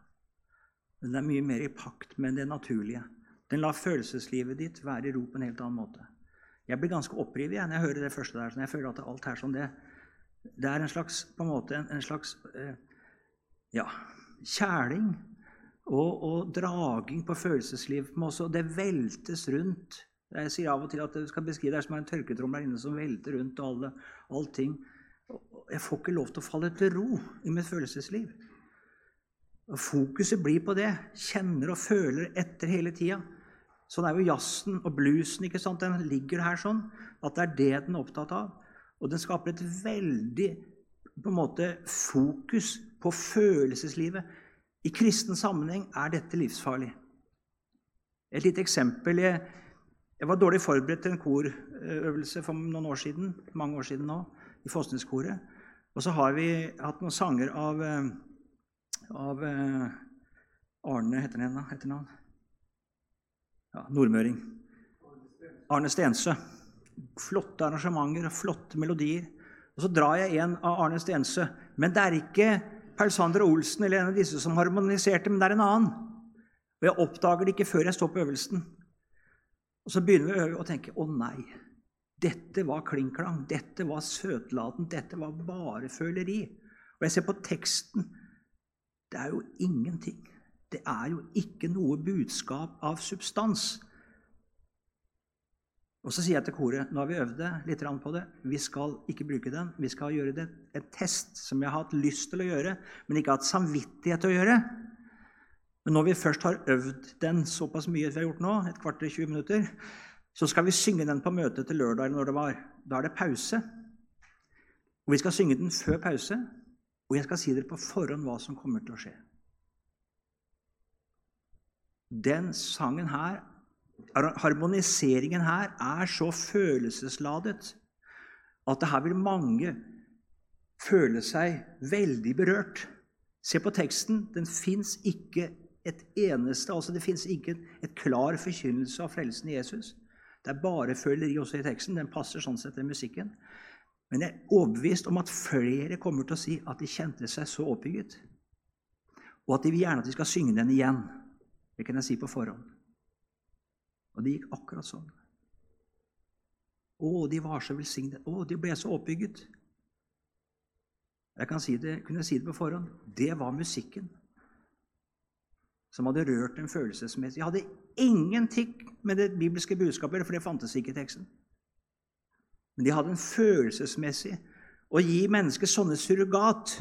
Det er mye mer i pakt med det naturlige. Den lar følelseslivet ditt være i ro på en helt annen måte. Jeg blir ganske opprivet jeg, når jeg hører det første der. Jeg føler at alt her sånn det, det er en slags, på en måte, en, en slags eh, ja, kjæling og, og draging på følelseslivet. Også, det veltes rundt. Jeg sier av og til at det skal beskrive deg som en tørketrommel der inne som velter rundt og alle, allting. Jeg får ikke lov til å falle til ro i mitt følelsesliv. Og Fokuset blir på det. Kjenner og føler etter hele tida. Sånn er jo jazzen og bluesen. ikke sant? Den ligger her sånn. At det er det den er opptatt av. Og den skaper et veldig på en måte, fokus på følelseslivet. I kristen sammenheng er dette livsfarlig. Et lite eksempel. Jeg, jeg var dårlig forberedt til en korøvelse for noen år siden, mange år siden nå, i Fosneskoret. Og så har vi hatt noen sanger av eh, av eh, Arne heter han da? Ja, nordmøring. Arne Stensø. Flotte arrangementer og flotte melodier. Og så drar jeg en av Arne Stensø. Men det er ikke Paul Sander Olsen eller en av disse som harmoniserte, men det er en annen. Og jeg oppdager det ikke før jeg står på øvelsen. Og så begynner vi å tenke å nei, dette var klinklang, dette var søtladen, dette var bare føleri. Og jeg ser på teksten det er jo ingenting. Det er jo ikke noe budskap av substans. Og så sier jeg til koret nå har vi øvd litt på det, vi skal ikke bruke den. Vi skal gjøre det en test som jeg har hatt lyst til å gjøre, men ikke hatt samvittighet til å gjøre. Men når vi først har øvd den såpass mye vi har gjort nå, et kvarter 20 minutter, så skal vi synge den på møtet til lørdag eller når det var. Da er det pause. Og vi skal synge den før pause. Og jeg skal si dere på forhånd hva som kommer til å skje. Den sangen her, harmoniseringen her, er så følelsesladet at det her vil mange føle seg veldig berørt. Se på teksten. Den fins ikke et eneste altså Det fins ikke et klar forkynnelse av frelsen i Jesus. Det er bare føleri også i teksten. Den passer sånn sett til musikken. Men jeg er overbevist om at flere kommer til å si at de kjente seg så oppbygget, og at de vil gjerne at de skal synge den igjen. Det kan jeg si på forhånd. Og det gikk akkurat sånn. Å, de var så velsignet. Å, de ble så oppbygget. Jeg kan si det, kunne si det på forhånd. Det var musikken som hadde rørt dem følelsesmessig. Jeg hadde ingenting med det bibelske budskapet, for det fantes ikke i teksten. Men de hadde en følelsesmessig Å gi mennesket sånne surrogat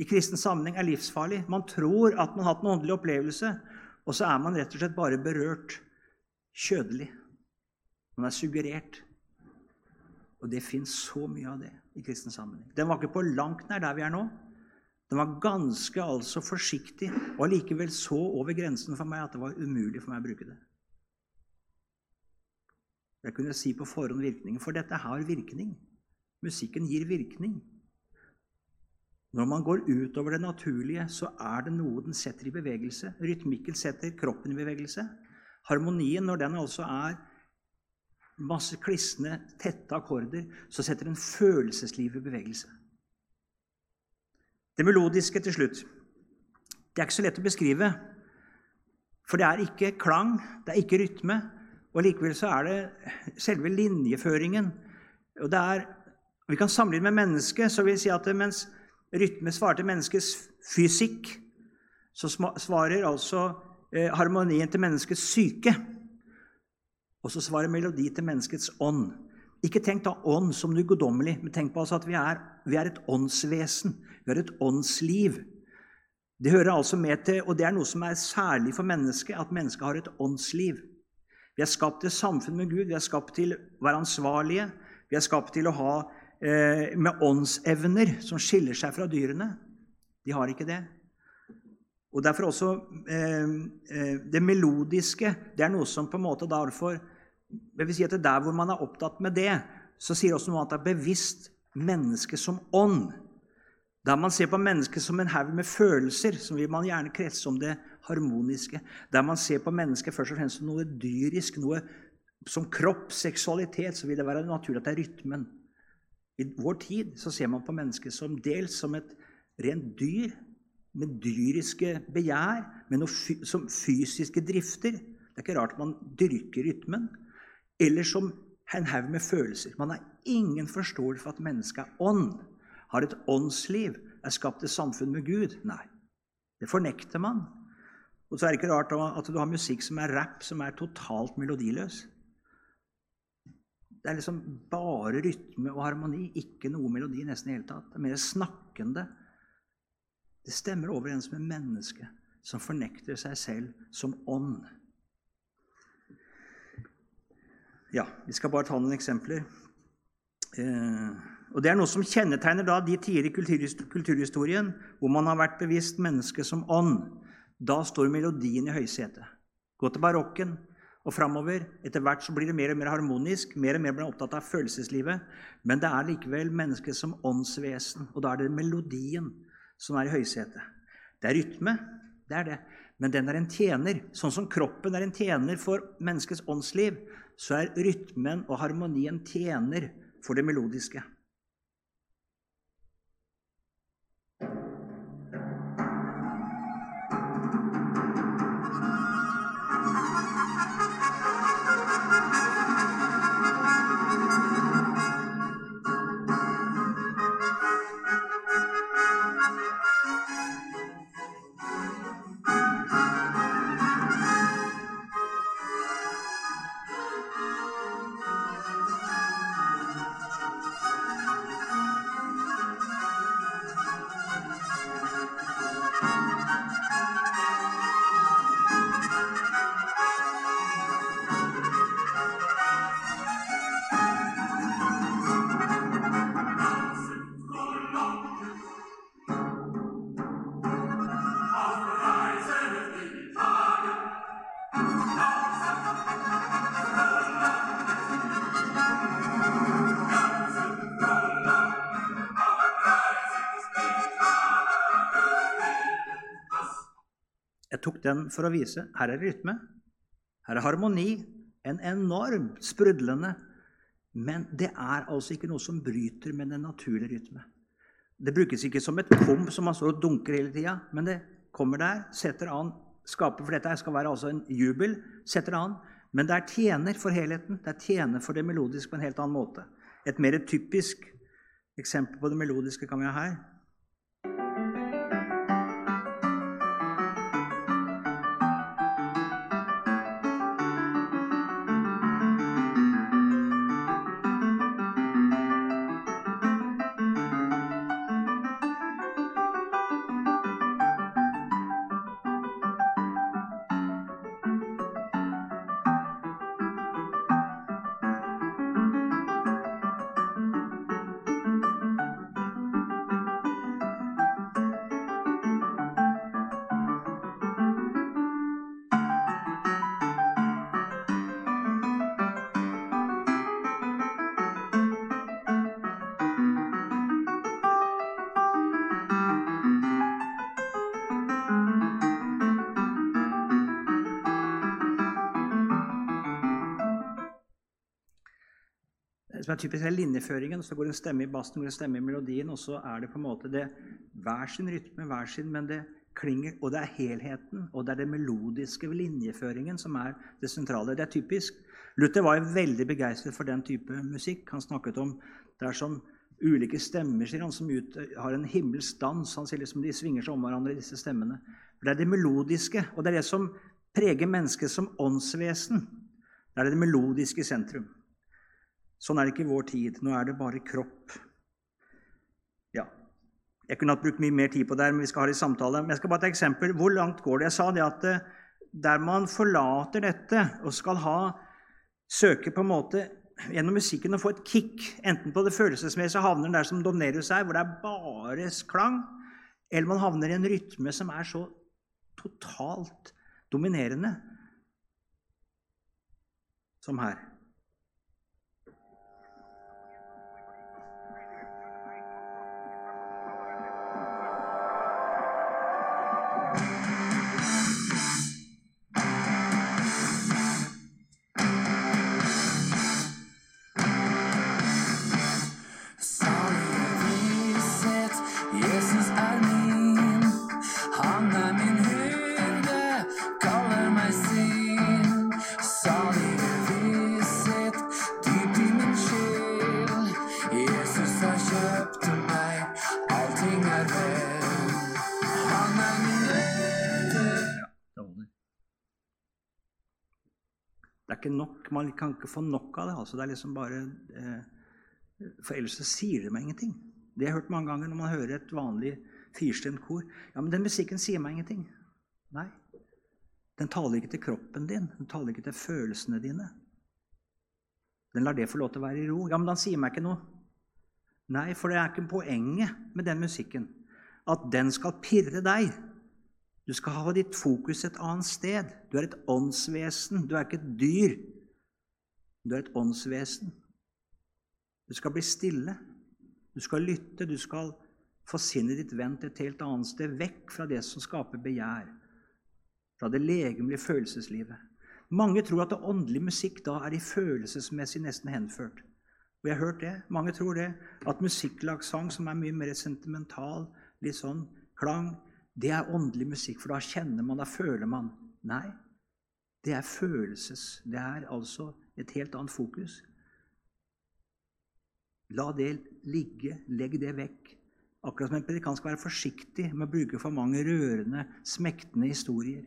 i kristen sammenheng er livsfarlig. Man tror at man har hatt en åndelig opplevelse, og så er man rett og slett bare berørt kjødelig. Man er suggerert. Og det fins så mye av det i kristen sammenheng. Den var ikke på langt nær der vi er nå. Den var ganske altså forsiktig og allikevel så over grensen for meg at det var umulig for meg å bruke det. Jeg kunne si på forhånd virkningen, for dette har virkning. Musikken gir virkning. Når man går utover det naturlige, så er det noe den setter i bevegelse. Rytmikken setter kroppen i bevegelse. Harmonien, når den altså er masse klisne, tette akkorder, så setter den følelseslivet i bevegelse. Det melodiske til slutt. Det er ikke så lett å beskrive. For det er ikke klang, det er ikke rytme, og likevel så er det selve linjeføringen. Og det er, Vi kan sammenligne med mennesket, så vil jeg si at mens rytme svarer til menneskets fysikk, så svarer altså eh, harmonien til menneskets syke. Og så svarer melodi til menneskets ånd. Ikke tenk da ånd som noe guddommelig, men tenk på altså at vi er, vi er et åndsvesen. Vi har et åndsliv. Det hører altså med til, og det er noe som er særlig for mennesket, at mennesket har et åndsliv. Vi er skapt til samfunn med Gud, vi er skapt til å være ansvarlige. Vi er skapt til å ha eh, med åndsevner som skiller seg fra dyrene. De har ikke det. Og derfor også eh, eh Det melodiske det er noe som på en måte derfor jeg vil si at Der hvor man er opptatt med det, så sier også noe at det er bevisst menneske som ånd. Der man ser på mennesket som en haug med følelser, som vil man gjerne kretse om det harmoniske. Der man ser på mennesket først og fremst som noe dyrisk, noe som kropp, seksualitet, så vil det være naturlig at det er rytmen. I vår tid så ser man på mennesket som dels som et rent dyr med dyriske begjær, med noe som fysiske drifter. Det er ikke rart man dyrker rytmen. Eller som en haug med følelser. Man har ingen forståelse for at mennesket er ånd har et åndsliv, er skapt et samfunn med Gud. Nei, det fornekter man. Og så er det ikke rart at du har musikk som er rap, som er totalt melodiløs. Det er liksom bare rytme og harmoni, ikke noe melodi nesten i hele tatt. Det er mer snakkende. Det stemmer overens med mennesket som fornekter seg selv som ånd. Ja, vi skal bare ta noen eksempler. Eh, og Det er noe som kjennetegner da de tider i kulturhistorien hvor man har vært bevisst mennesket som ånd. Da står melodien i høysetet. Gå til barokken og framover. Etter hvert så blir det mer og mer harmonisk. mer og mer blir man opptatt av følelseslivet. Men det er likevel mennesket som åndsvesen, og da er det melodien som er i høysetet. Det er rytme, det er det. Men den er en tjener. Sånn som kroppen er en tjener for menneskets åndsliv, så er rytmen og harmonien tjener for det melodiske. Den for å vise her er rytme, her er harmoni, en enormt sprudlende Men det er altså ikke noe som bryter med den naturlige rytme. Det brukes ikke som et kom som man står og dunker hele tida, men det kommer der, setter an, skaper For dette skal være altså en jubel. setter an, Men det er tjener for helheten. Det er tjener for det melodiske på en helt annen måte. Et mer typisk eksempel på det melodiske kan vi ha her. Som er typisk er linjeføringen, så går det en stemme i bassen, går en stemme i melodien, og så er det på en måte det hver sin rytme, hver sin, men det klinger, og det er helheten, og det er det melodiske linjeføringen som er det sentrale. Det er typisk. Luther var veldig begeistret for den type musikk. Han snakket om det er som ulike stemmer sier han, som ut, har en himmelsk dans. Han sier liksom de svinger seg om hverandre, disse stemmene. For Det er det melodiske, og det er det som preger mennesket som åndsvesen. Det er det melodiske sentrum. Sånn er det ikke i vår tid. Nå er det bare kropp. Ja. Jeg kunne hatt brukt mye mer tid på det, her, men vi skal ha det i samtale. Men jeg skal bare ta et eksempel. Hvor langt går det? Jeg sa det at eh, der man forlater dette og skal ha, søke på en måte gjennom musikken å få et kick, enten på det følelsesmessige havner der som Domnerius er, hvor det er bare klang, eller man havner i en rytme som er så totalt dominerende som her. Det er ikke nok, Man kan ikke få nok av det. altså. Det er liksom bare eh, For ellers så sier det meg ingenting. Det har jeg hørt mange ganger når man hører et vanlig firstemt kor. Ja, men den musikken sier meg ingenting. Nei. Den taler ikke til kroppen din. Den taler ikke til følelsene dine. Den lar det få lov til å være i ro. Ja, men den sier meg ikke noe. Nei, for det er ikke poenget med den musikken. At den skal pirre deg. Du skal ha ditt fokus et annet sted. Du er et åndsvesen. Du er ikke et dyr. Du er et åndsvesen. Du skal bli stille. Du skal lytte. Du skal få sinnet ditt vendt et helt annet sted, vekk fra det som skaper begjær. Fra det legemlige følelseslivet. Mange tror at det åndelige musikk da er i følelsesmessig nesten henført. Og jeg har hørt det. Mange tror det. At musikklagsang, som er mye mer sentimental, litt sånn klang, det er åndelig musikk, for da kjenner man, da føler man. Nei, det er følelses. Det er altså et helt annet fokus. La det ligge, legg det vekk. Akkurat som en predikant skal være forsiktig med å bruke for mange rørende, smektende historier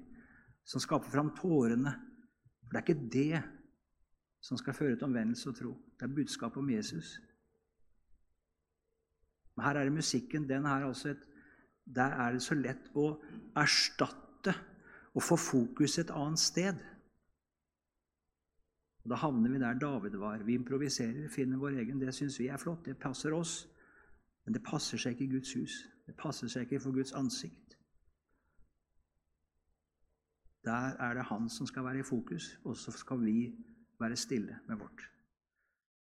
som skaper fram tårene. For det er ikke det som skal føre til omvendelse og tro. Det er budskapet om Jesus. Men her er det musikken. den er altså et, Der er det så lett å erstatte og få fokus et annet sted. Og Da havner vi der David var. Vi improviserer, finner vår egen. Det syns vi er flott. Det passer oss. Men det passer seg ikke i Guds hus. Det passer seg ikke for Guds ansikt. Der er det Han som skal være i fokus, og så skal vi være stille med vårt.